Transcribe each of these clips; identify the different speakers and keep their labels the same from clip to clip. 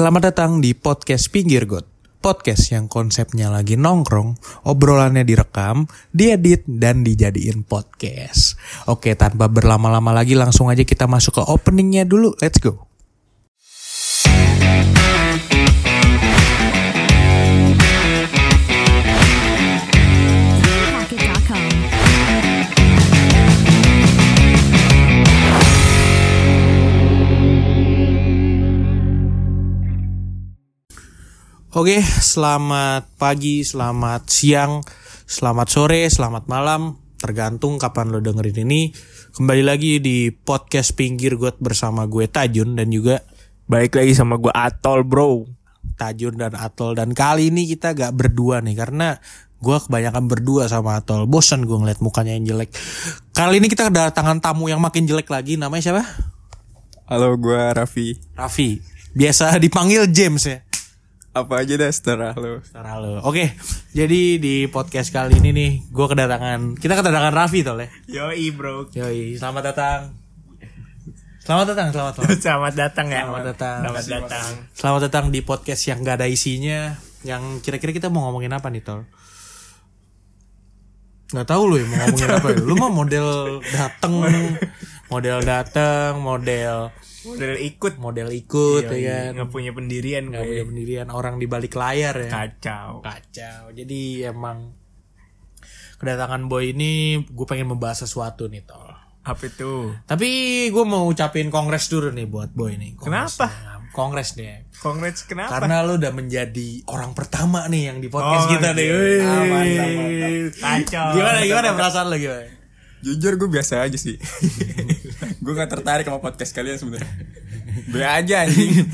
Speaker 1: Selamat datang di podcast Pinggir Got. Podcast yang konsepnya lagi nongkrong, obrolannya direkam, diedit, dan dijadiin podcast. Oke, tanpa berlama-lama lagi langsung aja kita masuk ke openingnya dulu. Let's go. Oke, selamat pagi, selamat siang, selamat sore, selamat malam. Tergantung kapan lo dengerin ini. Kembali lagi di podcast Pinggir Got bersama gue Tajun dan juga
Speaker 2: Baik lagi sama gue Atol bro.
Speaker 1: Tajun dan Atol. Dan kali ini kita gak berdua nih karena gue kebanyakan berdua sama Atol. Bosan gue ngeliat mukanya yang jelek. Kali ini kita kedatangan tamu yang makin jelek lagi namanya siapa?
Speaker 2: Halo gue Raffi.
Speaker 1: Raffi. Biasa dipanggil James ya
Speaker 2: Apa aja dah setelah lo
Speaker 1: Secara lo oke jadi di podcast kali ini nih gue kedatangan kita kedatangan Raffi tol ya
Speaker 2: Yoi bro
Speaker 1: Yoi selamat datang selamat datang selamat datang
Speaker 2: Selamat datang ya
Speaker 1: Selamat datang.
Speaker 2: Selamat datang
Speaker 1: Selamat datang di podcast yang gak ada isinya. Yang kira-kira kita mau ngomongin apa nih, Tol? Gak tahu lu ya mau ngomongin apa ya. Lu mah model dateng, model dateng, model
Speaker 2: Udah ikut
Speaker 1: model ikut ya kan.
Speaker 2: Nggak punya pendirian
Speaker 1: Gak punya pendirian orang di balik layar ya.
Speaker 2: Kacau
Speaker 1: Kacau. Jadi emang kedatangan boy ini gue pengen membahas sesuatu nih, Tol.
Speaker 2: Apa itu
Speaker 1: Tapi gue mau ucapin kongres dulu nih buat boy nih. Kongres
Speaker 2: Kenapa?
Speaker 1: nih. Kongres nih.
Speaker 2: Congrats kenapa
Speaker 1: Karena lu udah menjadi orang pertama nih yang di podcast
Speaker 2: Oh,
Speaker 1: kita
Speaker 2: iya.
Speaker 1: nih.
Speaker 2: Ah, mantap, mantap. Kacau.
Speaker 1: Gimana gimana perasaan lu gimana?
Speaker 3: Jujur gue biasa aja sih Gue gak tertarik sama podcast kalian sebenarnya. Be aja anjing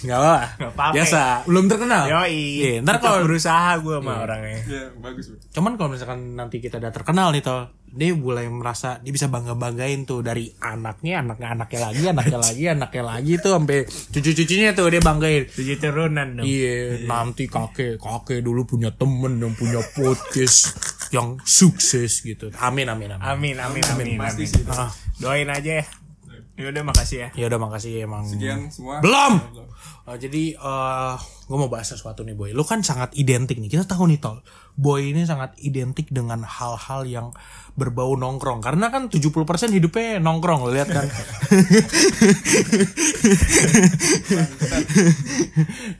Speaker 1: Gak apa.
Speaker 2: Apa-apa.
Speaker 1: Biasa. Belum terkenal.
Speaker 2: Yoi
Speaker 1: Iya, ntar kalau
Speaker 2: berusaha gue sama orangnya
Speaker 3: Ya bagus Be.
Speaker 1: cuman kalau misalkan nanti kita udah terkenal nih toh, dia mulai merasa dia bisa bangga banggain tuh dari anaknya, anaknya anaknya lagi, anaknya lagi, anaknya lagi tuh sampai cucu-cucunya tuh dia banggain.
Speaker 2: Tujuh turunan dong
Speaker 1: Iya, nanti kakek kakek dulu punya temen yang punya podcast yang sukses gitu. Amin amin amin.
Speaker 2: Amin amin amin,
Speaker 3: Pasti
Speaker 2: amin.
Speaker 3: sih
Speaker 1: Ah,
Speaker 2: Doain aja ya Yaudah makasih ya
Speaker 1: ya udah makasih emang.
Speaker 3: Sekian semua
Speaker 1: Belum. Uh, jadi uh, gue mau bahas sesuatu nih boy. Lu kan sangat identik nih. Kita tahu nih tol. Boy ini sangat identik dengan hal-hal yang berbau nongkrong. Karena kan 70% hidupnya nongkrong. Lo lihat kan.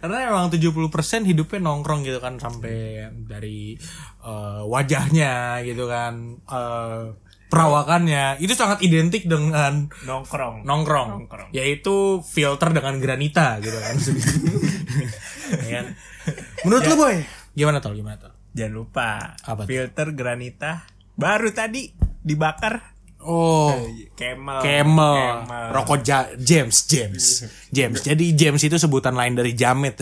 Speaker 1: Karena emang 70% hidupnya nongkrong gitu kan sampai dari uh, wajahnya gitu kan. Uh, perawakannya. Itu sangat identik dengan
Speaker 2: Nongkrong.
Speaker 1: nongkrong,
Speaker 2: Nongkrong.
Speaker 1: yaitu filter dengan granita gitu kan. Ya kan? menurut lu boy? Gimana tol? Gimana tol?
Speaker 2: Jangan lupa.
Speaker 1: Apa tuh?
Speaker 2: Filter granita. Baru tadi Dibakar.
Speaker 1: Oh.
Speaker 2: Camel.
Speaker 1: Camel, rokok ja- James, James, James. Jadi James itu sebutan lain dari Jamet.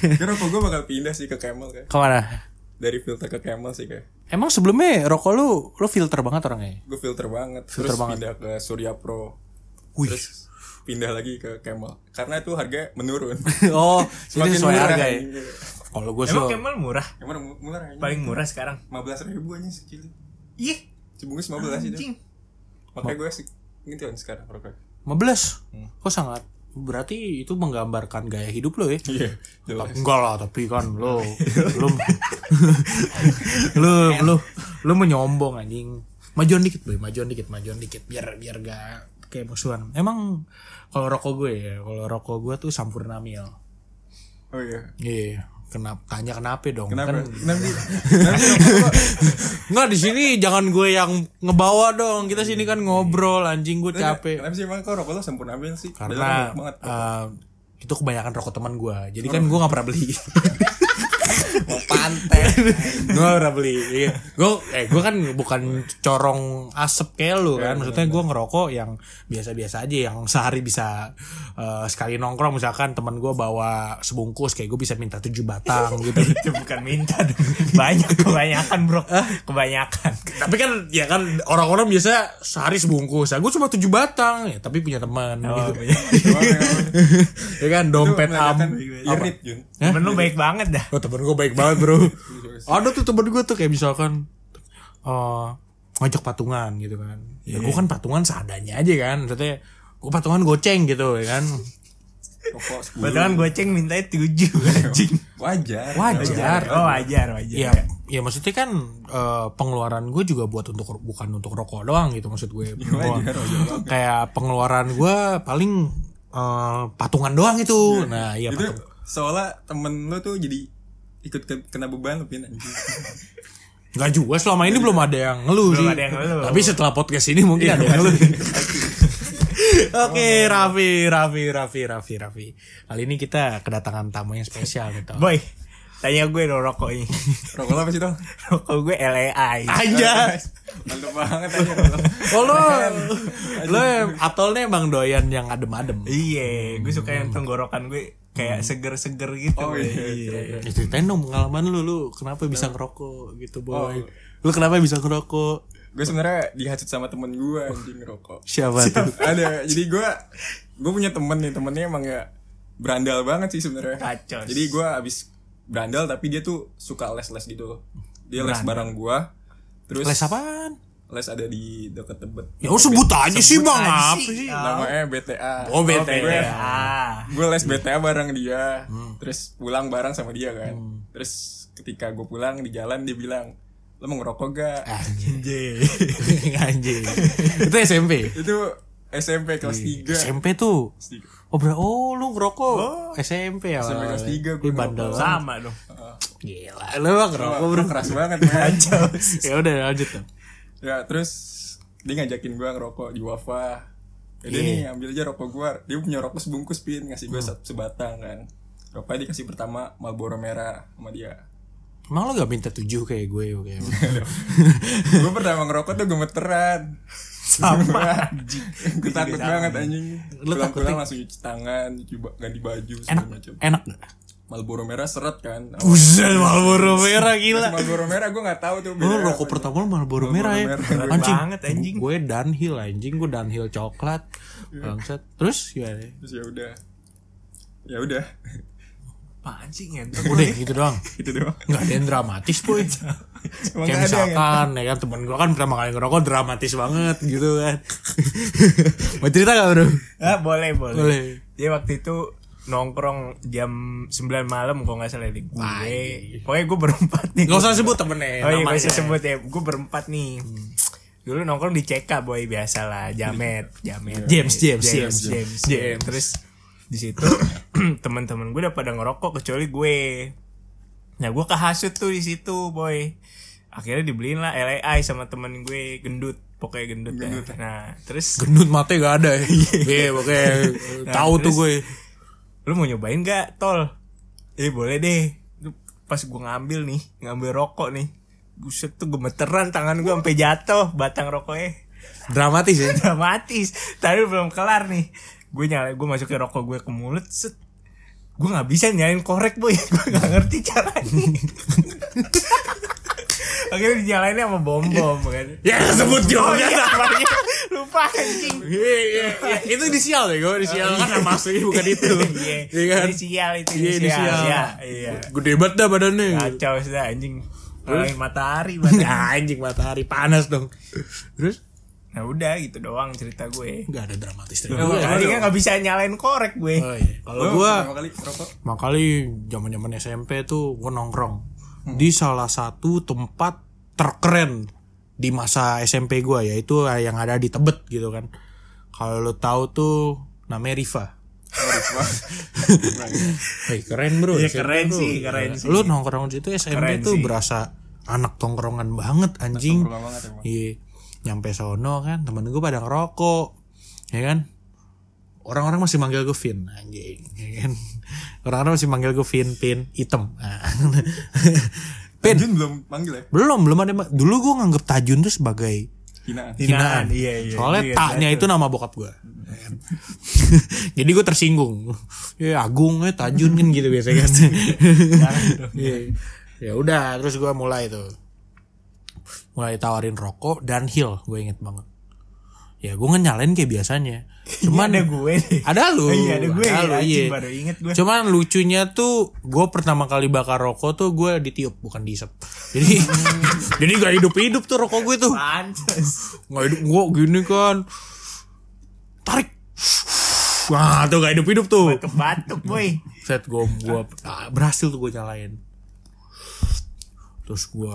Speaker 3: Kira rokok gue bakal pindah sih ke Camel kayak
Speaker 1: Ke mana?
Speaker 3: Dari filter ke Camel sih kayak
Speaker 1: Emang sebelumnya rokok lu, lu filter banget orangnya.
Speaker 3: Gue filter banget
Speaker 1: Filter
Speaker 3: Terus
Speaker 1: banget.
Speaker 3: pindah ke Surya Pro
Speaker 1: Wih.
Speaker 3: Terus pindah lagi ke Camel Karena itu harga menurun
Speaker 1: Oh, jadi
Speaker 3: Semakin
Speaker 1: sesuai
Speaker 3: murah,
Speaker 1: harga ya. Kalau gue
Speaker 2: Emang
Speaker 1: so,
Speaker 2: Camel murah?
Speaker 3: Camel mu- murah anjing.
Speaker 2: Paling murah sekarang
Speaker 3: 15 ribu aja sekilo
Speaker 2: Ih
Speaker 3: Cibungkus 15 itu
Speaker 2: Anjing
Speaker 3: Makanya gue sih Gitu kan sekarang rokok
Speaker 1: 15. Kok sangat berarti itu menggambarkan gaya hidup lo ya?
Speaker 3: Iya jelas
Speaker 1: Enggak lah, tapi kan lo lo lo lo lo menyombong anjing. Majuan dikit, boy, majuan dikit, majuan dikit biar biar gak kayak musuhan. Emang kalau rokok gue ya, kalau rokok gue tuh Sampurna Mil.
Speaker 3: Oh iya
Speaker 1: Iya, kenapa tanya kenapa dong?
Speaker 3: Kenapa?
Speaker 1: Kan,
Speaker 3: rokok
Speaker 1: Nggak di sini jangan gue yang ngebawa dong. Kita sini kan ngobrol anjing gue capek.
Speaker 3: Kenapa sih emang kok rokok lo sempurna sih?
Speaker 1: Karena
Speaker 3: banget.
Speaker 1: eh, itu kebanyakan rokok teman gue. Jadi kan gue nggak pernah beli.
Speaker 3: Mau pantai.
Speaker 1: gue gak pernah beli. Iya. gue eh gue kan bukan corong asep kayak lu kan. Maksudnya gue ngerokok yang biasa-biasa aja yang sehari bisa eh, sekali nongkrong. Misalkan teman gue bawa sebungkus kayak gue bisa minta tujuh batang gitu.
Speaker 2: Itu bukan minta. Banyak kebanyakan bro. Kebanyakan.
Speaker 1: Tapi kan ya kan orang-orang biasa sehari sebungkus. Gue cuma tujuh batang. Ya tapi punya teman
Speaker 2: Oh,
Speaker 1: gitu.
Speaker 2: iya.
Speaker 1: ya kan dompet am
Speaker 3: Irit Jun.
Speaker 2: Temen lu baik banget dah
Speaker 1: Oh temen gue baik banget bro Ada tuh temen gue tuh kayak misalkan eh ngajak patungan gitu kan Ya gue kan patungan seadanya aja kan Maksudnya gue patungan goceng gitu ya kan
Speaker 2: kan goceng mintanya tujuh anjing.
Speaker 3: wajar
Speaker 1: Wajar.
Speaker 2: Oh wajar wajar.
Speaker 1: Ya, ya maksudnya kan eh, pengeluaran gue juga buat untuk bukan untuk rokok doang gitu maksud gue.
Speaker 3: wajar, wajar.
Speaker 1: Kayak pengeluaran gue paling eh, patungan doang itu. Nah, iya
Speaker 3: itu
Speaker 1: patung.
Speaker 3: Seolah temen lu tuh jadi ikut ke- kena beban lu pin anjing
Speaker 1: Gak juga selama ini belum ada yang ngeluh
Speaker 2: Belum
Speaker 1: sih.
Speaker 2: ada yang ngeluh.
Speaker 1: Tapi setelah podcast ini mungkin ada yang ngeluh. Oke, Raffi, Raffi, Raffi, Raffi, Raffi. Kali ini kita kedatangan tamu yang spesial gitu.
Speaker 2: Boy, tanya gue dong rokok ini.
Speaker 3: rokok apa sih tuh
Speaker 2: rokok gue LAI.
Speaker 1: Anjas.
Speaker 3: mantep banget aja.
Speaker 1: Oh lo, lo atolnya emang doyan yang adem-adem.
Speaker 2: Iya, gue suka yang tenggorokan gue kayak seger-seger gitu.
Speaker 3: Oh,
Speaker 2: boy.
Speaker 3: iya,
Speaker 1: Ya, ceritain dong pengalaman lu, lu kenapa bisa ngerokok gitu boy. Lu kenapa bisa ngerokok?
Speaker 3: gue sebenarnya dihasut sama temen gue anjing rokok
Speaker 1: Siapa tuh?
Speaker 3: ada. Jadi gue gue punya temen nih temennya emang ya berandal banget sih sebenarnya. Jadi gue abis berandal tapi dia tuh suka les les gitu dia les bareng gue terus
Speaker 1: Les apaan?
Speaker 3: Les ada di dekat tebet
Speaker 1: Ya lu sebut aja sih bang,
Speaker 2: aja
Speaker 1: apa
Speaker 2: sih.
Speaker 1: sih?
Speaker 3: namanya BTA
Speaker 1: Oh BTA.
Speaker 3: gue
Speaker 2: Ah,
Speaker 3: gue les BTA bareng dia
Speaker 1: Hmm.
Speaker 3: terus pulang bareng sama dia kan terus ketika gue pulang di jalan dia bilang lo mau ngerokok gak
Speaker 1: Anjing. Anjing. Itu SMP.
Speaker 3: itu SMP kelas 3
Speaker 1: SMP tuh. Oh, bro, oh lu ngerokok SMP ya?
Speaker 3: SMP kelas tiga gua
Speaker 1: bandel.
Speaker 2: sama dong.
Speaker 1: Gila, lu mah ngerokok bro.
Speaker 3: keras banget
Speaker 1: ya udah lanjut tuh.
Speaker 3: Ya terus dia ngajakin gua ngerokok di Wafa ya dia
Speaker 1: Iya.
Speaker 3: nih ambil aja rokok gua. Dia punya rokok sebungkus pin. Ngasih gua se- sebatang kan. Rokoknya dikasih pertama Marlboro merah sama dia.
Speaker 1: Emang lu gak minta tujuh kayak gue kayak
Speaker 3: gua pertama ngerokok tuh gemeteran. Sama. Gue takut banget anjing.
Speaker 1: Takutnya-
Speaker 3: pulang langsung cuci tangan cuci ganti baju
Speaker 1: enak
Speaker 3: macam
Speaker 1: enak gak?
Speaker 3: Marlboro merah seret kan
Speaker 1: Buset Marlboro merah gila.
Speaker 3: Marlboro merah gua nggak tahu tuh bedanya
Speaker 1: rokok pertama lu Marlboro
Speaker 3: Marlboro
Speaker 1: merah ya.
Speaker 3: merah.
Speaker 1: Anjing.
Speaker 2: banget, anjing.
Speaker 1: Gue downhill anjing, gue downhill coklat. Bangsat. Terus gimana?
Speaker 3: terus ya udah ya udah
Speaker 2: Apaan sih ngentot?
Speaker 1: Udah gitu doang.
Speaker 3: itu doang
Speaker 1: Nggak ada yang dramatis boy.
Speaker 3: Emang
Speaker 1: Kayak
Speaker 3: ya?
Speaker 1: misalkan ya kan temen gue kan pertama kali ngerokok dramatis banget gitu kan. Mau cerita gak bro?
Speaker 2: Ah, boleh, boleh.
Speaker 1: Boleh.
Speaker 2: Dia waktu itu nongkrong jam 9 malam kalau nggak salah di gue. Pokoknya gue berempat nih.
Speaker 1: Gak usah sebut temennya.
Speaker 2: Oh iya, usah sebut ya. Gue berempat nih. Dulu nongkrong di CK boy biasa lah, jamet, jamet.
Speaker 1: James, James,
Speaker 2: James,
Speaker 1: James,
Speaker 2: James,
Speaker 1: James.
Speaker 2: Terus di situ teman-teman gue udah pada ngerokok kecuali gue. Nah gue kehasut tuh di situ boy. Akhirnya dibeliin lah LAI sama temen gue gendut, pokoknya gendut, ya. Nah terus
Speaker 1: Gendut mate gak ada ya. Iya pokoknya
Speaker 2: Nah,
Speaker 1: tahu tuh gue.
Speaker 2: Lu mau nyobain gak tol? Eh boleh deh. Pas gue ngambil nih ngambil rokok nih. Buset tuh gemeteran tangan gue sampai jatuh batang rokoknya.
Speaker 1: Dramatis ya.
Speaker 2: dramatis. Tadi belum kelar nih. Gue nyala gue masukin rokok gue ke mulut set gue nggak bisa nyalain korek boy gue nggak ngerti caranya akhirnya dinyalainnya sama bom bom kan
Speaker 1: Ya sebut
Speaker 2: oh
Speaker 1: juga.
Speaker 2: iya namanya lupa anjing
Speaker 1: Iya, iya, iya. Itu inisial ya gue, inisial kan nama asli bukan itu.
Speaker 2: iya
Speaker 1: Iya kan?
Speaker 2: inisial itu
Speaker 1: Iya, inisial.
Speaker 2: iya iya
Speaker 1: Gede banget dah badannya.
Speaker 2: Kacau sudah anjing. Ngalahin matahari.
Speaker 1: Nah, anjing matahari panas dong. Terus
Speaker 2: Nah udah gitu doang cerita gue.
Speaker 1: nggak ada dramatis
Speaker 2: gue. tadi kan gak bisa nyalain korek gue.
Speaker 1: Oh, iya. Kalau gue
Speaker 3: pertama kali rokok
Speaker 1: makali zaman zaman SMP tuh gue nongkrong di salah satu tempat terkeren di masa SMP gue yaitu yang ada di Tebet gitu kan. Kalau lo tahu tuh namanya Riva. Hei, keren bro.
Speaker 2: Iya,
Speaker 1: SMP
Speaker 2: keren sih, keren sih.
Speaker 1: Lu nongkrong di situ SMP
Speaker 2: Keren
Speaker 1: tuh
Speaker 2: sih.
Speaker 1: berasa anak tongkrongan banget anjing. Iya. Nyampe sono kan temen gue pada ngerokok. Ya kan? Orang-orang masih manggil gue Vin anjing, ya kan? Orang-orang masih manggil gue Vin, Pin, hitam. Nah. Pin,
Speaker 3: Jun belum manggil ya
Speaker 1: belum, belum ada. Dulu gue nganggep Tajun tuh sebagai
Speaker 3: hinaan
Speaker 1: hinaan.
Speaker 2: Iya iya.
Speaker 1: Soalnya
Speaker 2: Iya,
Speaker 1: taknya itu nama bokap gue. Jadi gue tersinggung. Ya Agung, ya Tajun kan gitu biasanya kan. Iya. ya udah, terus gue mulai tuh. Mulai tawarin rokok dan hill, gue inget banget. Ya gue nyalain kayak biasanya. Cuman
Speaker 2: ada gue nih.
Speaker 1: ada lu.
Speaker 2: Oh, iya, ada gue ya,
Speaker 1: lu,
Speaker 2: anjing,
Speaker 1: iya.
Speaker 2: baru inget gue.
Speaker 1: Cuman lucunya tuh gue pertama kali bakar rokok tuh gue ditiup bukan diisep. Jadi jadi gak hidup-hidup tuh rokok gue tuh.
Speaker 2: Pantes.
Speaker 1: Nggak hidup gue gini kan. Tarik. Wah tuh gak hidup-hidup tuh
Speaker 2: Kebatuk boy.
Speaker 1: Set gue gua, ah, berhasil tuh gue nyalain Terus gue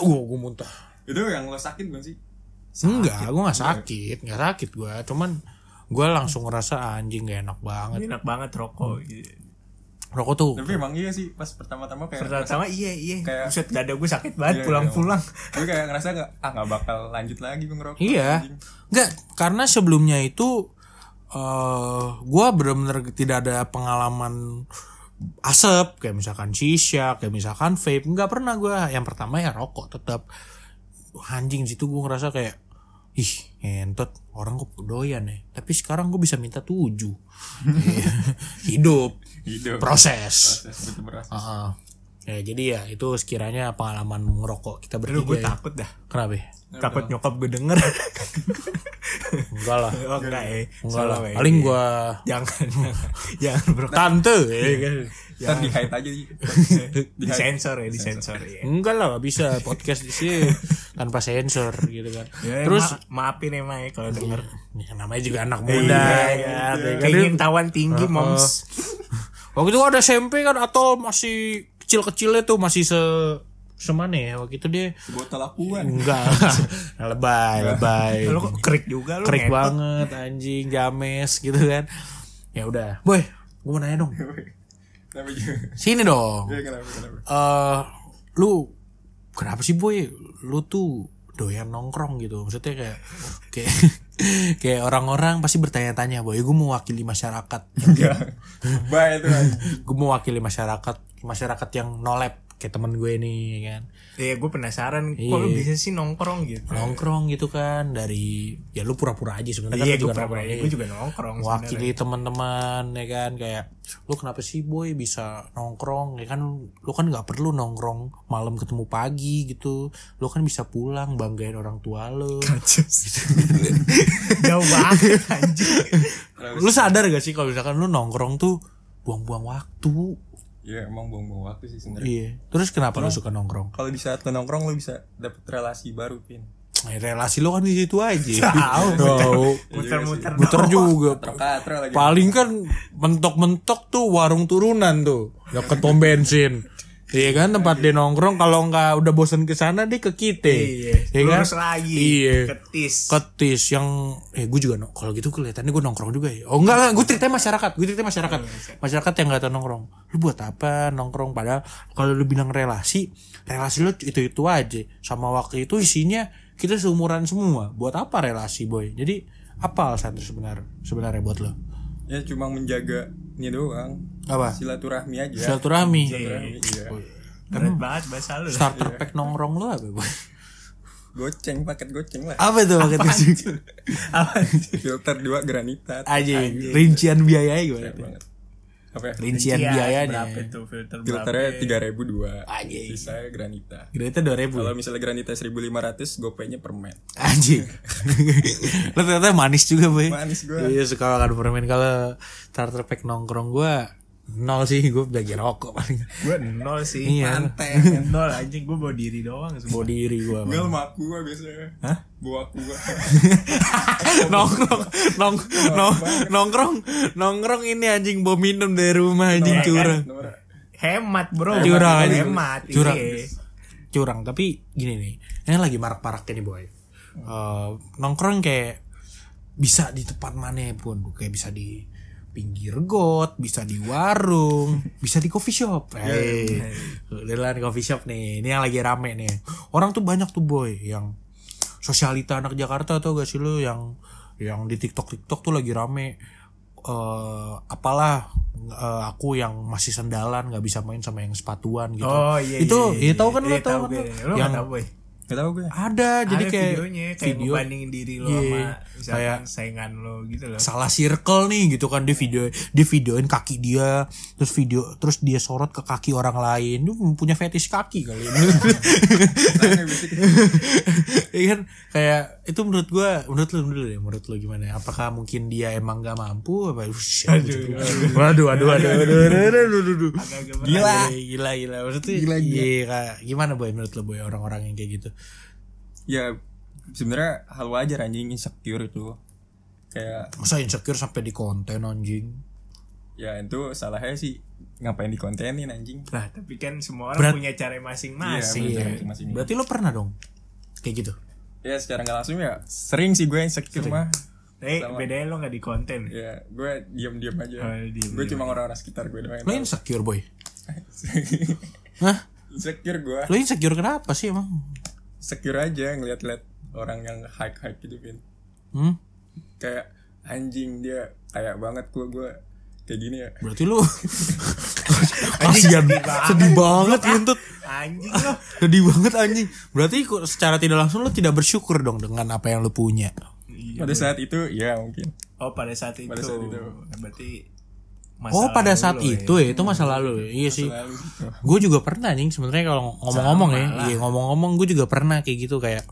Speaker 1: Gue gue muntah
Speaker 3: Itu yang lo sakit bukan sih?
Speaker 1: Enggak gue gak sakit Gak sakit gue Cuman gue langsung ngerasa anjing gak enak banget
Speaker 2: Enak banget rokok.
Speaker 1: Rokok tuh
Speaker 3: Tapi emang iya sih pas pertama-tama kayak
Speaker 2: Pertama-tama iya iya.
Speaker 3: Kayak-
Speaker 2: Buset dada gue sakit banget
Speaker 3: Iya,
Speaker 2: pulang-pulang.
Speaker 3: gue kayak ngerasa gak, ah gak bakal lanjut lagi gue ngerokok
Speaker 1: Iya. Enggak Karena sebelumnya itu eh gue bener-bener tidak ada pengalaman asap kayak misalkan shisha kayak misalkan vape. Nggak pernah gue yang pertama ya rokok tetap anjing situ gue ngerasa kayak ih entot orang kok doyan ya. Tapi sekarang gue bisa minta tujuh. Iya. hidup.
Speaker 3: Hidup.
Speaker 1: Proses.
Speaker 3: Proses betul beras
Speaker 1: Heeh. Ya jadi ya itu sekiranya pengalaman ngerokok kita
Speaker 2: Aduh gue
Speaker 1: ya.
Speaker 2: takut dah.
Speaker 1: kenapa ya?
Speaker 2: Takut nyokap gue denger.
Speaker 1: enggak lah
Speaker 2: oh enggak ya.
Speaker 1: enggak lah
Speaker 2: ya.
Speaker 1: paling gue
Speaker 2: Jangan. Jangan bro.
Speaker 1: tante ya kan
Speaker 3: Ntar di hide aja sih
Speaker 2: Di sensor ya, di sensor ya.
Speaker 1: enggak lah gak bisa podcast di sini tanpa sensor gitu kan
Speaker 2: Ya,
Speaker 1: terus
Speaker 2: ma- maafin emang ya kalau denger.
Speaker 1: ya, namanya juga anak muda
Speaker 2: Iya,
Speaker 1: ya,
Speaker 2: iya.
Speaker 1: ya?
Speaker 2: Keingintawan tinggi moms.
Speaker 1: waktu itu ada SMP kan atau masih kecil-kecilnya tuh masih se semana ya? Waktu itu dia
Speaker 3: Botol akuan.
Speaker 1: Enggak. Lebay lebay.
Speaker 2: Lu kok krik juga lu
Speaker 1: krik
Speaker 2: ngetot.
Speaker 1: banget anjing james gitu kan. Ya udah. Boy gue mau nanya dong. Sini dong.
Speaker 3: Iya kenapa kenapa?
Speaker 1: Eh lu kenapa sih boy? Lu tuh doyan nongkrong gitu. Maksudnya kayak kayak kayak orang-orang pasti bertanya-tanya boy gue mewakili masyarakat.
Speaker 3: Enggak. Bye itu kan
Speaker 1: gue mewakili masyarakat masyarakat yang nolep kayak temen gue nih kan
Speaker 2: Iya gue penasaran kok lu
Speaker 1: Iya.
Speaker 2: bisa sih nongkrong gitu.
Speaker 1: nongkrong gitu kan dari ya lu pura-pura aja sebenarnya
Speaker 2: Iya
Speaker 1: kan
Speaker 2: gue
Speaker 1: juga nongkrong.
Speaker 2: gue juga nongkrong
Speaker 1: wakili teman-teman ya kan kayak lu kenapa sih boy bisa nongkrong ya kan lu kan nggak perlu nongkrong malam ketemu pagi gitu lu kan bisa pulang banggain orang tua lu
Speaker 2: Jauh banget anjing.
Speaker 1: lu sadar gak sih kalau misalkan lu nongkrong tuh buang-buang waktu
Speaker 3: Iya emang buang-buang waktu sih sebenarnya.
Speaker 1: Iya. Terus kenapa lu suka nongkrong?
Speaker 3: Kalau di saat lo nongkrong lo bisa dapet relasi baru Pin
Speaker 1: Eh, relasi lu kan di situ aja.
Speaker 2: Tahu,
Speaker 1: Tahu.
Speaker 2: Muter-muter
Speaker 1: muter juga. Paling kan mentok-mentok tuh warung turunan tuh. Deket pom bensin Iya kan tempat dia nongkrong kalau nggak udah bosan ke sana dia ke kita.
Speaker 2: Iya.
Speaker 1: Iya kan?
Speaker 2: Lagi.
Speaker 1: Iya.
Speaker 2: Ketis.
Speaker 1: Ketis yang eh gue juga no, kalau gitu kelihatannya gue nongkrong juga ya. Oh enggak enggak, gue ceritanya masyarakat, gue ceritanya masyarakat. Masyarakat yang nggak tahu nongkrong. Lu buat apa nongkrong padahal kalau lu bilang relasi, relasi lu itu-itu aja. Sama waktu itu isinya kita seumuran semua. Buat apa relasi, boy? Jadi apa alasan sebenarnya sebenarnya buat lo?
Speaker 3: Ya cuma menjaga ini doang
Speaker 1: Apa?
Speaker 3: Silaturahmi aja
Speaker 1: Silaturahmi.
Speaker 3: Silaturahmi, iya.
Speaker 2: Keren banget bahasa lu.
Speaker 1: Starter pack nongkrong lo apa, boy?
Speaker 3: Goceng paket goceng lah
Speaker 1: Apa itu paket itu?
Speaker 2: Apa?
Speaker 3: Filter dua granita
Speaker 1: Aja rincian biayanya gimana?
Speaker 3: Apa ya
Speaker 1: Rincian
Speaker 2: Iya,
Speaker 1: biayanya.
Speaker 2: Berapa tuh filter
Speaker 3: Filternya
Speaker 2: berapa?
Speaker 3: tiga ribu dua
Speaker 1: Anjing.
Speaker 3: Sisanya granita
Speaker 1: Grade dua ribu.
Speaker 3: Kalau misalnya granita 1500 gopenya permen
Speaker 1: Anjing. Lo ternyata manis juga, boy.
Speaker 3: Manis gua.
Speaker 1: Iya, suka makan permen kalau starter pack nongkrong gua nol sih, gue bagi rokok paling.
Speaker 2: Gue nol sih.
Speaker 1: Iya.
Speaker 2: Nol anjing gue bawa diri doang.
Speaker 1: Bawa diri Bang.
Speaker 3: sama aku gua biasanya
Speaker 2: Hah?
Speaker 3: Bawa aku gua
Speaker 1: nongkrong, nong, nong, nongkrong, nongkrong ini anjing bawa minum dari rumah anjing curang.
Speaker 2: Hemat bro.
Speaker 1: Curang.
Speaker 2: Hemat.
Speaker 1: Curang.
Speaker 2: iya.
Speaker 1: Curang, tapi gini nih. Ini lagi marak-maraknya nih, boy. Eh, nongkrong kayak bisa di tempat mana pun, kayak bisa di pinggir got, bisa di warung, bisa di coffee shop. Hey, udah lah di coffee shop nih. Ini yang lagi rame nih. Orang tuh banyak tuh boy yang sosialita anak Jakarta tuh gak sih lu yang yang di TikTok TikTok tuh lagi rame eh apalah eh, aku yang masih sendalan nggak bisa main sama yang sepatuan gitu.
Speaker 2: Oh iya.
Speaker 1: Itu
Speaker 2: iya,
Speaker 1: iya tahu kan
Speaker 2: iya,
Speaker 1: lu tahu kan? Lu yang
Speaker 2: tahu.
Speaker 3: Gak tau gue.
Speaker 1: Ada jadi
Speaker 2: Ada
Speaker 1: kayak
Speaker 2: videonya kayak
Speaker 1: video.
Speaker 2: ngebandingin diri lo
Speaker 1: Iya.
Speaker 2: sama
Speaker 1: Kayak
Speaker 2: saingan lo gitu loh.
Speaker 1: salah circle nih gitu kan dia video dia videoin kaki dia terus video terus dia sorot ke kaki orang lain. Dia punya fetish kaki kali. Ini
Speaker 3: bisik
Speaker 1: Iya kan? Kayak itu menurut gua menurut lu menurut lu ya menurut lu gimana? Apakah mungkin dia emang gak mampu? Apa? Ush, waduh waduh waduh waduh waduh waduh waduh, waduh.
Speaker 2: Agak-agak berat.
Speaker 1: gila gila gila. Maksudnya
Speaker 3: Gila, gila.
Speaker 1: iya kayak gimana boy menurut lu boy orang-orang yang kayak gitu
Speaker 3: Ya sebenarnya hal wajar anjing insecure itu kayak
Speaker 1: Masa insecure sampai di konten anjing?
Speaker 3: ya itu salahnya sih ngapain dikontenin anjing
Speaker 2: Lah, tapi kan semua orang
Speaker 1: Berat-
Speaker 2: punya cara masing-masing.
Speaker 3: Iya,
Speaker 1: Iya.
Speaker 3: masing-masing.
Speaker 1: Berarti lo pernah dong kayak gitu?
Speaker 3: ya secara nggak langsung ya sering sih gue insecure mah
Speaker 2: Tapi
Speaker 3: Sama.
Speaker 2: bedanya lo gak di konten.
Speaker 3: ya gue diem-diem aja
Speaker 2: Oh, diem-diem.
Speaker 3: gue cuma orang-orang sekitar gue doang
Speaker 1: Lo insecure boy? Hah?
Speaker 3: insecure gue
Speaker 1: Lo insecure kenapa sih emang?
Speaker 3: Secure aja ngeliat-liat orang yang high high gitu pin
Speaker 1: Hmm?
Speaker 3: kayak anjing dia kayak banget gue gue kayak gini ya
Speaker 1: Berarti lu kasihan sedih banget Yuntut
Speaker 2: Anjing lo.
Speaker 1: sedih banget anjing berarti kok secara tidak langsung lu tidak bersyukur dong dengan apa yang lu punya
Speaker 3: pada saat itu ya mungkin
Speaker 2: Oh, pada saat itu.
Speaker 3: Pada saat itu.
Speaker 2: Berarti
Speaker 1: oh pada
Speaker 2: lalu
Speaker 1: saat
Speaker 2: ya.
Speaker 1: itu ya itu masa lalu. Iya sih.
Speaker 3: Lalu, oh,
Speaker 1: gue juga pernah anjing sebenarnya kalau ngomong-ngomong ya. Iya ngomong-ngomong gue juga pernah kayak gitu kayak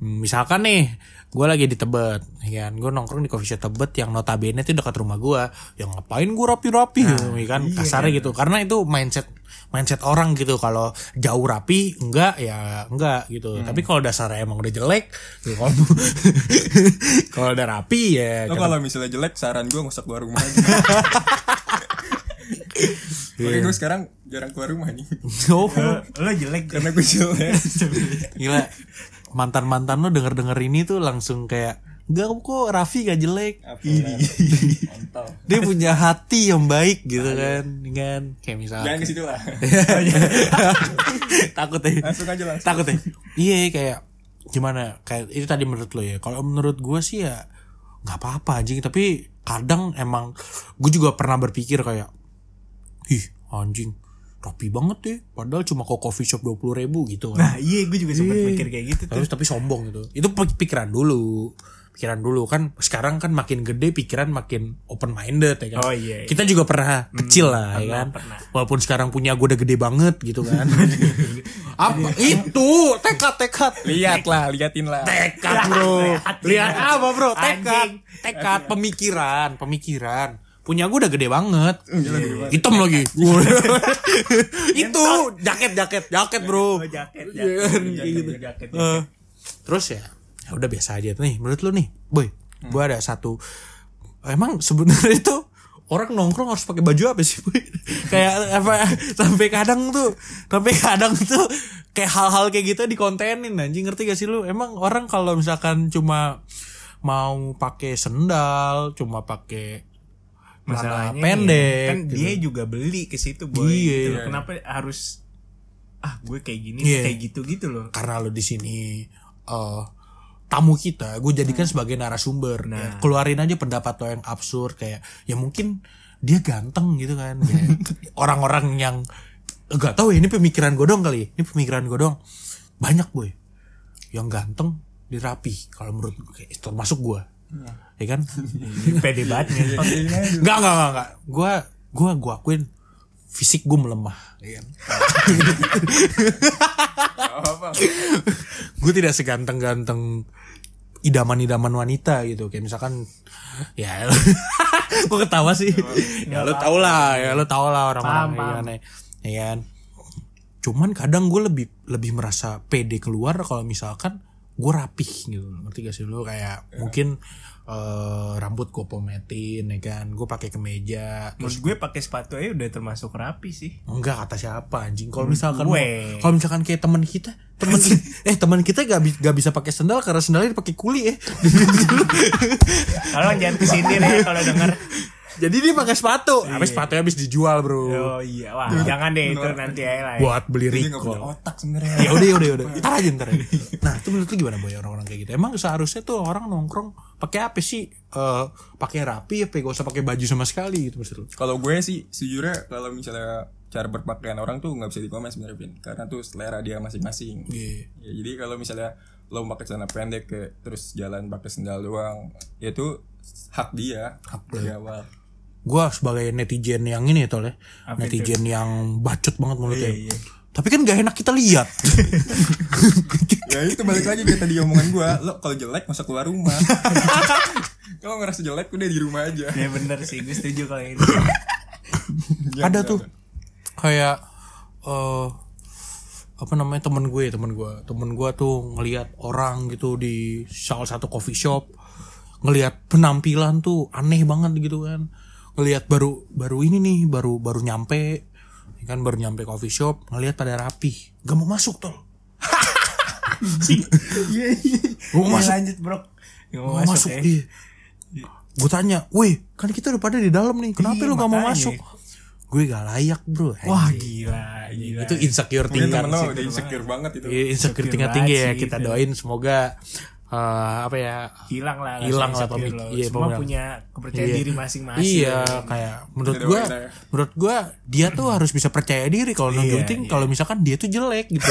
Speaker 1: misalkan nih gue lagi di Tebet ya kan? Gue nongkrong di coffee shop Tebet yang notabene itu dekat rumah gue yang ngapain gue rapi-rapi gitu, ya kan? kasarnya gitu. Karena itu mindset mindset orang gitu. Kalau jauh rapi enggak ya enggak gitu. Tapi kalau dasarnya emang udah jelek ya kalau udah rapi ya
Speaker 3: kalau misalnya jelek saran gue nggak usah keluar rumah aja. Oke gue sekarang jarang keluar rumah nih
Speaker 1: oh,
Speaker 2: lo jelek
Speaker 3: karena gue jelek.
Speaker 1: Gila mantan mantan lo denger denger ini tuh langsung kayak Gak kok Raffi gak jelek? Dia punya hati yang baik gitu kan kan. Kayak misalnya
Speaker 3: jangan ke situ lah.
Speaker 1: Takut ya.
Speaker 3: Langsung aja langsung.
Speaker 1: Takut ya. Iya kayak Gimana? Kayak itu tadi menurut lo ya. Kalau menurut gue sih ya nggak apa-apa anjing. Tapi kadang emang Gue juga pernah berpikir kayak Ih anjing Rapi banget ya Padahal cuma ke coffee shop 20 ribu gitu kan
Speaker 2: Nah, iya gue juga sempat mikir kayak gitu tuh.
Speaker 1: Terus tapi sombong gitu. Itu pik- pikiran dulu. Pikiran dulu kan sekarang kan makin gede pikiran makin open minded ya kan.
Speaker 2: Oh, iya, iya.
Speaker 1: Kita juga pernah kecil lah ya kan.
Speaker 2: pernah.
Speaker 1: Walaupun sekarang punya gue udah gede banget gitu kan. apa itu? Tekad tekad.
Speaker 3: lihat lah liatin lah
Speaker 1: Tekad bro. Lihat apa bro? Tekad. Tekad pemikiran, pemikiran. Punya gue udah gede banget.
Speaker 3: Gila, gede banget.
Speaker 1: Hitam lagi. itu jaket jaket jaket bro.
Speaker 2: Oh, jaket,
Speaker 1: Iya
Speaker 2: jaket, jaket,
Speaker 1: kayak
Speaker 2: jaket, jaket.
Speaker 1: terus ya, ya udah biasa aja nih. Menurut lu nih, boy, gua ada satu. Emang sebenarnya itu orang nongkrong harus pakai baju apa sih, boy? kayak apa? Sampai kadang tuh, sampai kadang tuh kayak hal-hal kayak gitu dikontenin anjing ngerti gak sih lu? Emang orang kalau misalkan cuma mau pakai sendal, cuma pakai
Speaker 2: Masalahnya
Speaker 1: pendek,
Speaker 2: kan
Speaker 1: gitu.
Speaker 2: dia juga beli ke situ boy.
Speaker 1: Iya.
Speaker 2: Gitu. Kenapa harus ah gue kayak gini
Speaker 1: Iya.
Speaker 2: kayak gitu gitu loh.
Speaker 1: karena lo di sini eh tamu kita gue jadikan sebagai narasumber Ya, keluarin aja pendapat lo yang absurd kayak ya mungkin dia ganteng gitu kan orang-orang yang nggak tahu ya ini pemikiran gue dong kali ini pemikiran gue dong banyak boy yang ganteng dirapi kalau menurut gue termasuk gue ya kan?
Speaker 2: Pede banget nih.
Speaker 1: nggak nggak nggak nggak. Gue gue gue akuin fisik gue melemah. Ya kan
Speaker 3: apa
Speaker 1: gue tidak seganteng-ganteng idaman-idaman wanita gitu. Kayak misalkan ya gue ketawa sih. Ya lo tau lah ya lo tau lah orang-orang gimana ya kan? Cuman kadang gue lebih lebih merasa pede keluar kalau misalkan gue rapih gitu. Ngerti gak sih? Lo kayak mungkin eh, rambut gue pometin ya kan gue pakai kemeja
Speaker 2: Menurut gue pakai sepatu aja udah termasuk rapi sih.
Speaker 1: Enggak kata siapa anjing. Kalau misalkan kalau misalkan kayak teman kita, teman eh teman kita gak, bi- gak bisa pakai sendal karena sendalnya dipakai kuli ya.
Speaker 2: Tolong jangan kesindir ya kalau denger.
Speaker 1: Jadi dia pakai sepatu. Habis sepatunya habis dijual, Bro.
Speaker 2: Oh iya, wah jangan deh itu nanti aja lah. ya.
Speaker 1: Buat beli
Speaker 3: dia
Speaker 1: recall.
Speaker 3: otak sebenarnya
Speaker 1: Ya udah ya udah ya udah. Ntar aja ntar aja. Nah, itu menurut lu gimana boy orang-orang kayak gitu? Emang seharusnya tuh orang nongkrong pakai apa sih? Eh pakai rapi apa gak usah pakai baju sama sekali gitu maksud lu?
Speaker 3: kalau gue sih sejujurnya kalau misalnya cara berpakaian orang tuh nggak bisa dikomen sebenarnya Vin karena tuh selera dia masing-masing
Speaker 1: Iya.
Speaker 3: ya, jadi kalau misalnya lo pakai celana pendek ke terus jalan pakai sendal doang ya itu hak dia hak dari awal
Speaker 1: Gua sebagai netizen yang ini ya tol ya.
Speaker 2: Apa
Speaker 1: Netizen yang bacot banget mulutnya.
Speaker 2: Iya, iya.
Speaker 1: Tapi kan gak enak kita lihat.
Speaker 3: ya itu balik lagi kayak tadi omongan gue lo kalau jelek masa keluar rumah kalau ngerasa jelek udah di rumah aja
Speaker 2: Ya bener sih, gue setuju kalau ini.
Speaker 1: ada tuh kayak eh apa namanya temen gue temen gue temen gue tuh ngelihat orang gitu di salah satu coffee shop ngelihat penampilan tuh aneh banget gitu kan ngelihat baru baru ini nih baru baru nyampe ya kan baru nyampe coffee shop ngelihat pada rapi gak mau masuk tol
Speaker 2: Iya iya.
Speaker 1: Gua
Speaker 2: Iya,
Speaker 1: masuk.
Speaker 2: lanjut bro. Gak mau
Speaker 1: mau
Speaker 2: masuk,
Speaker 1: masuk
Speaker 2: ya.
Speaker 1: iya gue tanya weh kan kita udah pada di dalam nih kenapa
Speaker 2: Iya,
Speaker 1: lu gak mau masuk gue gak layak bro
Speaker 2: Wah gila, gila.
Speaker 1: itu insecure tingkat
Speaker 3: lo udah insecure banget itu.
Speaker 1: Iya, insecure
Speaker 2: Insecure
Speaker 1: tingkat tinggi ya kita doain semoga eh, apa ya
Speaker 2: hilang lah rasa
Speaker 1: Hilang lah pemik-
Speaker 2: lo.
Speaker 1: iya,
Speaker 2: Semua punya kepercayaan
Speaker 1: Iya.
Speaker 2: diri masing-masing.
Speaker 1: Iya, kayak menurut gua,
Speaker 3: ya.
Speaker 1: menurut gua dia tuh harus bisa percaya diri kalau
Speaker 2: Iya,
Speaker 1: nunjukin
Speaker 2: iya.
Speaker 1: kalau misalkan dia tuh jelek gitu.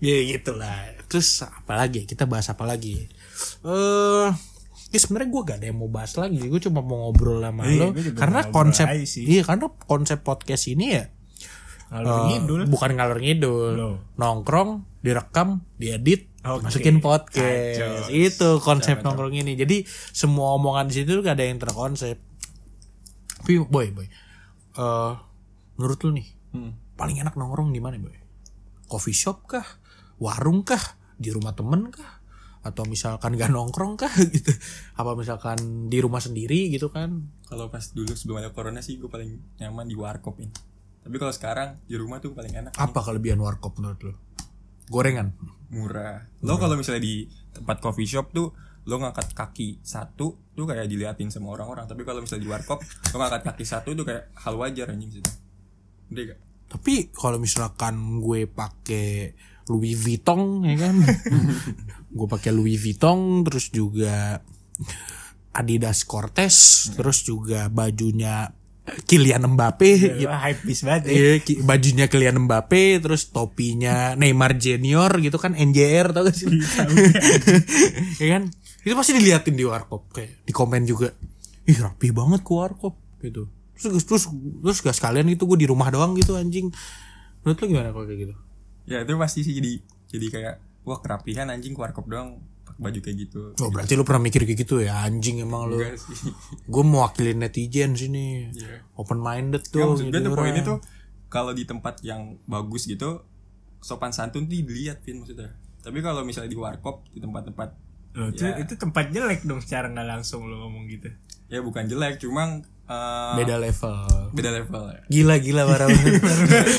Speaker 1: ya gitulah. Terus apa lagi? Kita bahas apa lagi? Eh, ya sebenarnya gua gak ada yang mau bahas lagi. Gue cuma mau ngobrol sama
Speaker 2: Iya,
Speaker 1: lo karena konsep iya karena konsep podcast ini ya
Speaker 2: Ngalur ngidul.
Speaker 1: bukan ngalor ngidul.
Speaker 2: Loh.
Speaker 1: Nongkrong, direkam, diedit,
Speaker 2: Oke.
Speaker 1: masukin podcast.
Speaker 2: Kacau.
Speaker 1: Itu konsep nongkrong ini. Jadi semua omongan di situ gak ada yang terkonsep. Tapi boy, boy. eh menurut lu nih,
Speaker 3: Hmm.
Speaker 1: paling enak nongkrong di mana, boy? Coffee shop kah? Warung kah? Di rumah temen kah? Atau misalkan gak nongkrong kah gitu? Apa misalkan di rumah sendiri gitu kan?
Speaker 3: Kalau pas dulu sebelum ada corona sih gue paling nyaman di warkop ini. Tapi kalau sekarang di rumah tuh paling enak. nih.
Speaker 1: Apa kelebihan warkop menurut lu? Gorengan.
Speaker 3: Murah. Lo kalau misalnya di tempat coffee shop tuh lo ngangkat kaki satu tuh kayak diliatin sama orang-orang. Tapi kalau misalnya di warkop lo ngangkat kaki satu tuh kayak hal wajar anjing situ. Gak?
Speaker 1: Tapi kalau misalkan gue pakai Louis Vuitton ya kan, gue pakai Louis Vuitton terus juga Adidas Cortez, terus juga bajunya Kylian Mbappe.
Speaker 2: Wah, hype bis banget ya.
Speaker 1: Iya, bajunya Kylian Mbappe, terus topinya Neymar Junior gitu kan, NJR tau gak sih? ya kan? Itu pasti diliatin di warkop, kayak di komen juga. Ih rapi banget ke warkop gitu. Terus terus terus gak sekalian itu gue di rumah doang gitu anjing. Menurut lu gimana kalau kayak gitu?
Speaker 3: Ya itu pasti sih jadi jadi kayak wah kerapihan anjing ke warkop doang baju kayak gitu.
Speaker 1: Oh berarti lu pernah mikir kayak gitu ya anjing emang lu. Gue mewakili netizen sini.
Speaker 3: Iya.
Speaker 1: Open minded tuh.
Speaker 3: maksud gue tuh
Speaker 1: orang.
Speaker 3: poinnya tuh kalau di tempat yang bagus gitu sopan santun tuh dilihat Vin maksudnya. Tapi kalau misalnya di warkop di tempat-tempat
Speaker 2: Loh, itu,
Speaker 3: Ya.
Speaker 2: itu tempat jelek dong secara nggak langsung lo ngomong gitu.
Speaker 3: ya bukan jelek cuma eh,
Speaker 1: beda level.
Speaker 3: beda level ya.
Speaker 1: Gila gila parah banget.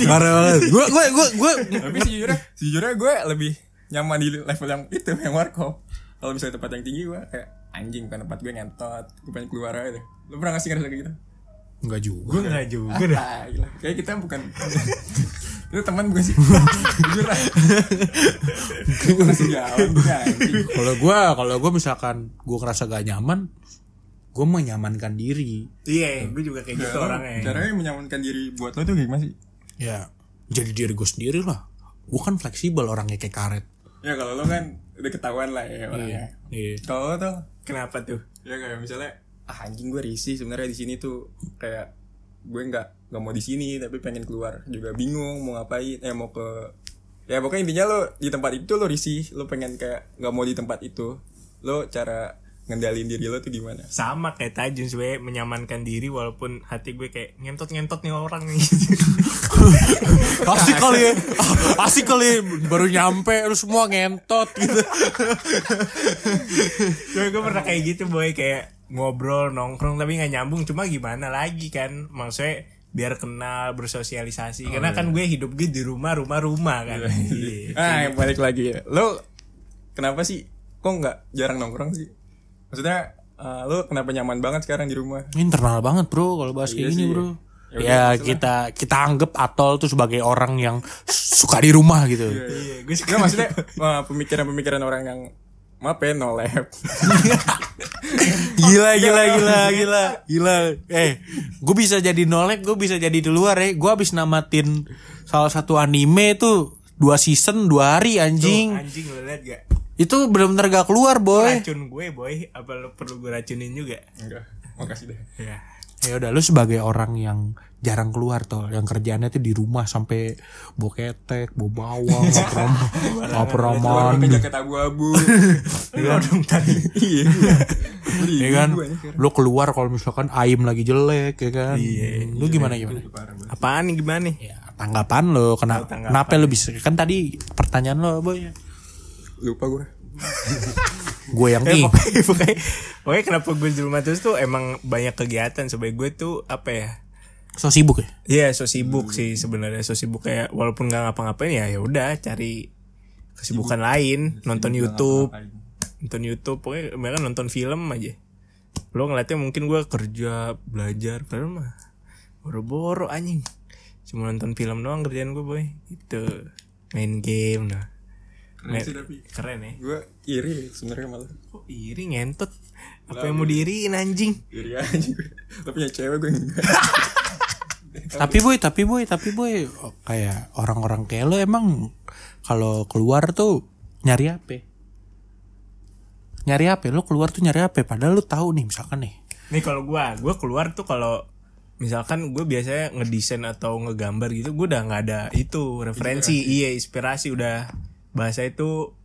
Speaker 1: parah banget. Gue gue gue gue
Speaker 3: Tapi sejujurnya sejujurnya gue lebih nyaman di level yang itu yang warkop. Kalau misalnya tempat yang tinggi gue kayak anjing bukan tempat gue ngentot, gue pengen keluar aja deh. Lu pernah gak sih ngerasa kayak gitu?
Speaker 1: Enggak juga.
Speaker 2: Gue nggak juga dah.
Speaker 3: Ah, gila. Kayak kita bukan Itu teman bukan sih? Jujur lah. Gue sejauh anjing.
Speaker 1: Kalau gue kalau gue misalkan gue ngerasa gak nyaman, gue menyamankan diri.
Speaker 2: Iya, gue juga kayak gitu
Speaker 3: Ya, lo
Speaker 2: orangnya.
Speaker 3: Caranya menyamankan diri buat lo tuh kayak gimana sih?
Speaker 1: Ya jadi diri gue sendiri lah. Gue kan fleksibel orangnya kayak karet.
Speaker 3: Ya kalau lo kan udah ketahuan lah ya orangnya.
Speaker 1: Iya.
Speaker 3: Kalau lo tuh
Speaker 2: Kenapa tuh?
Speaker 3: ya kayak misalnya ah anjing gue risih sebenarnya di sini tuh kayak gue nggak nggak mau di sini tapi pengen keluar juga bingung mau ngapain eh mau ke ya pokoknya intinya lo di tempat itu lo risih lo pengen kayak nggak mau di tempat itu lo cara ngendalin diri lo tuh gimana
Speaker 2: Sama kayak Tajun sebenernya menyamankan diri walaupun hati gue kayak ngentot-ngentot nih orang nih.
Speaker 1: Asik kali ya. Ah, Asik kali ya. baru nyampe lu semua ngentot gitu.
Speaker 2: gue, gue pernah kayak gitu boy kayak ngobrol nongkrong tapi nggak nyambung cuma gimana lagi kan maksudnya biar kenal bersosialisasi karena kan gue hidup gue di rumah rumah rumah kan Iya.
Speaker 3: ah yang balik lagi ya lo kenapa sih kok nggak jarang nongkrong sih maksudnya eh, lo kenapa nyaman banget sekarang di rumah
Speaker 1: Internal banget bro kalau bahas kayak
Speaker 3: Iya
Speaker 1: gini
Speaker 3: sih.
Speaker 1: bro.
Speaker 3: Ya
Speaker 1: Ya, kita kita anggap Atol tuh sebagai orang yang suka di rumah gitu.
Speaker 2: Iya, gue suka
Speaker 3: maksudnya eh, pemikiran-pemikiran orang yang maaf ya no lab
Speaker 1: gila gila gila gila gila. Eh, gue bisa jadi nolek, gue bisa jadi di luar ya. Gue habis namatin salah satu anime tuh dua season dua hari anjing.
Speaker 2: anjing lo liat gak
Speaker 1: Itu benar-benar gak keluar boy.
Speaker 2: racun gue boy. Apa lo perlu gue racunin juga?
Speaker 3: Enggak. Makasih deh.
Speaker 2: Ya.
Speaker 1: Ya udah lu sebagai orang yang jarang keluar tuh, yang kerjaannya tuh di rumah sampai bawa ketek, bawa bawang, nggak pernah
Speaker 3: Keluar pakai
Speaker 1: mandi.
Speaker 3: jaket abu-abu.
Speaker 2: Lo dong tadi
Speaker 3: iya.
Speaker 1: Ya kan? lu keluar kalau misalkan ayam lagi jelek ya kan? Lu gimana gimana?
Speaker 2: Apaan nih gimana nih?
Speaker 1: Ya tanggapan lo kenapa
Speaker 2: tanggapan.
Speaker 1: kenapa lu bisa kan tadi pertanyaan lo boy
Speaker 3: lupa gue
Speaker 1: gue yang
Speaker 2: Eh, pokoknya, pokoknya, pokoknya kenapa gue di rumah terus tuh emang banyak kegiatan. Sebagai gue tuh apa ya?
Speaker 1: So sibuk ya?
Speaker 2: Iya so sibuk sih sebenarnya. So sibuk kayak walaupun nggak ngapa-ngapain ya ya udah cari kesibukan lain. Nonton YouTube. nonton YouTube pokoknya mereka nonton film aja. Lo ngeliatnya mungkin gue kerja belajar padahal mah boro-boro anjing. Cuma nonton film doang kerjaan gue boy. Itu main game nah
Speaker 3: Keren sih tapi.
Speaker 2: keren ya
Speaker 3: gue iri sebenarnya malah.
Speaker 2: Kok iri ngentot? Apa yang mau diiriin anjing?
Speaker 3: Iri gue lo punya cewek gue enggak.
Speaker 1: Tapi boy tapi boy tapi boy. Oh, kayak orang-orang kayak lo emang kalau keluar tuh nyari apa? Nyari apa? Lo keluar tuh nyari apa? Padahal lo tahu nih misalkan nih.
Speaker 2: Nih kalau gua, gua keluar tuh kalau misalkan gue biasanya ngedesain atau ngegambar gitu, gue udah nggak ada itu referensi, iya inspirasi udah bahasa itu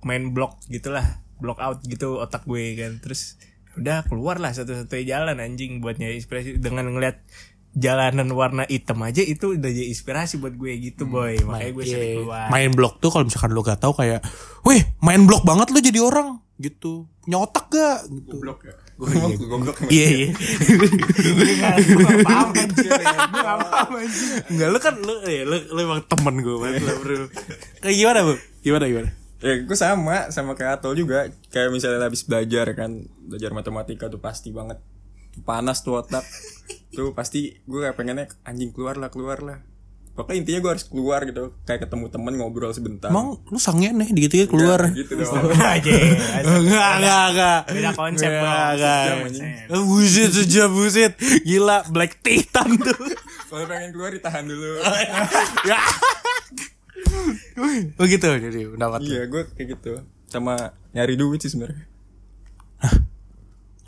Speaker 2: main block gitulah, block out gitu otak gue kan, terus udah keluar lah satu-satunya jalan anjing buat nyari inspirasi. Dengan ngeliat jalanan warna hitam aja itu udah jadi inspirasi buat gue gitu boy, makanya gue sering keluar.
Speaker 1: main blok tuh kalau misalkan lo gak tahu kayak weh main blok banget lo jadi orang gitu. Punya otak gak gitu.
Speaker 3: Ya
Speaker 1: iya iya.
Speaker 2: Ya.
Speaker 1: Enggak lo kan lo ya lo, lo emang temen gue banget lah bro. Kayak gimana bu gimana gimana?
Speaker 3: Ya gue sama sama kayak Atol juga. Kayak misalnya habis belajar kan Belajar matematika tuh pasti banget. Panas tuh otak. Tuh pasti gue kayak pengennya Anjing keluar lah keluar lah Pokoknya intinya gue harus keluar gitu Kayak ketemu temen ngobrol sebentar
Speaker 1: emang lu sangen nih dikit-dikit keluar
Speaker 3: Gitu dong
Speaker 2: aja.
Speaker 1: Enggak, enggak, enggak.
Speaker 2: Beda konsep.
Speaker 1: Enggak, enggak.
Speaker 2: Anjing.
Speaker 1: Eh, Buset, sejam, buset. Gila, Black Titan tuh.
Speaker 3: Kalau pengen keluar ditahan dulu
Speaker 1: ya. Begitu jadi pendapat.
Speaker 3: Iya gue kayak gitu Sama nyari duit sih sebenarnya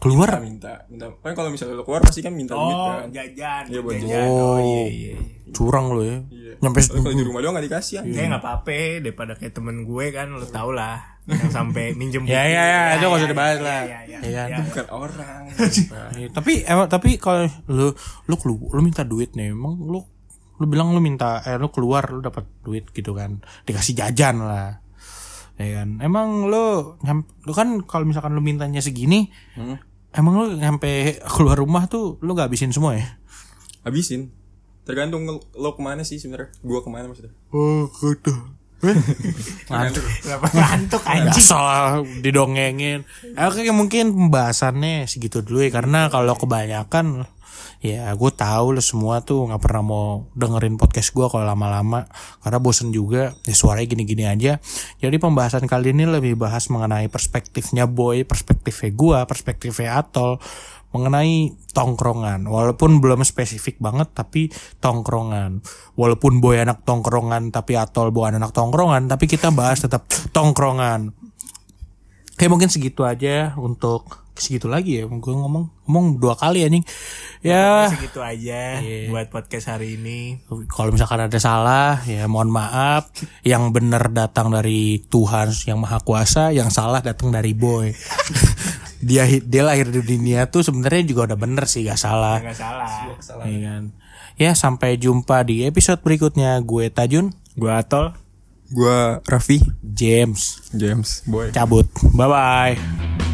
Speaker 1: Keluar.
Speaker 3: minta minta kan kalau misalnya lo keluar pasti kan minta duit
Speaker 2: Oh,
Speaker 3: kan
Speaker 2: jajan.
Speaker 3: Iya, buat
Speaker 2: jajan.
Speaker 1: Oh,
Speaker 2: Oh, iya, iya.
Speaker 1: Curang lo ya.
Speaker 3: Iya.
Speaker 1: Nyampe
Speaker 3: kalau di rumah doang gak dikasih ya
Speaker 2: Kayak nggak apa-apa daripada kayak temen gue kan lo tau lah yang sampai minjem
Speaker 1: Ya, ya, ya, itu nggak usah dibahas lah.
Speaker 2: Ya, ya,
Speaker 1: Iya.
Speaker 2: ya.
Speaker 3: bukan orang
Speaker 1: Iya, tapi emang tapi kalau lu lu kelu, lu minta duit nih, emang lu lu bilang lu minta eh lu keluar lu dapat duit gitu kan. Dikasih jajan lah. Ya kan. Emang lu nyam- lu kan kalau misalkan lu mintanya segini, emang lu nyampe keluar rumah tuh lu gak habisin semua ya?
Speaker 3: habisin tergantung lo ke mana sih sebenarnya gua ke mana maksudnya
Speaker 1: Oh, gitu. Ngantuk.
Speaker 2: Kenapa ngantuk anjing?
Speaker 1: Biasa didongengin. Oke mungkin pembahasannya segitu dulu ya karena kalau kebanyakan ya gue tahu lo semua tuh nggak pernah mau dengerin podcast gue kalau lama-lama. Karena bosen juga ya suaranya gini-gini aja. Jadi pembahasan kali ini lebih bahas mengenai perspektifnya boy, perspektifnya gue, perspektifnya Atol mengenai tongkrongan. Walaupun belum spesifik banget tapi tongkrongan. Walaupun boy anak tongkrongan tapi atol bukan anak tongkrongan tapi kita bahas tetap tongkrongan. Kayak mungkin segitu aja untuk segitu lagi ya gue ngomong ngomong dua kali anjing ya
Speaker 2: Segitu aja buat podcast hari ini.
Speaker 1: kalau misalkan ada salah ya mohon maaf yang benar datang dari Tuhan yang maha kuasa yang salah datang dari boy dia dia lahir di dunia tuh sebenarnya juga udah bener sih gak salah
Speaker 2: Nggak salah.
Speaker 1: Iya kan? Ya sampai jumpa di episode berikutnya. Gue Tajun,
Speaker 2: Gue Atol.
Speaker 3: gua Raffi
Speaker 1: James,
Speaker 3: James boy
Speaker 1: cabut. Bye bye.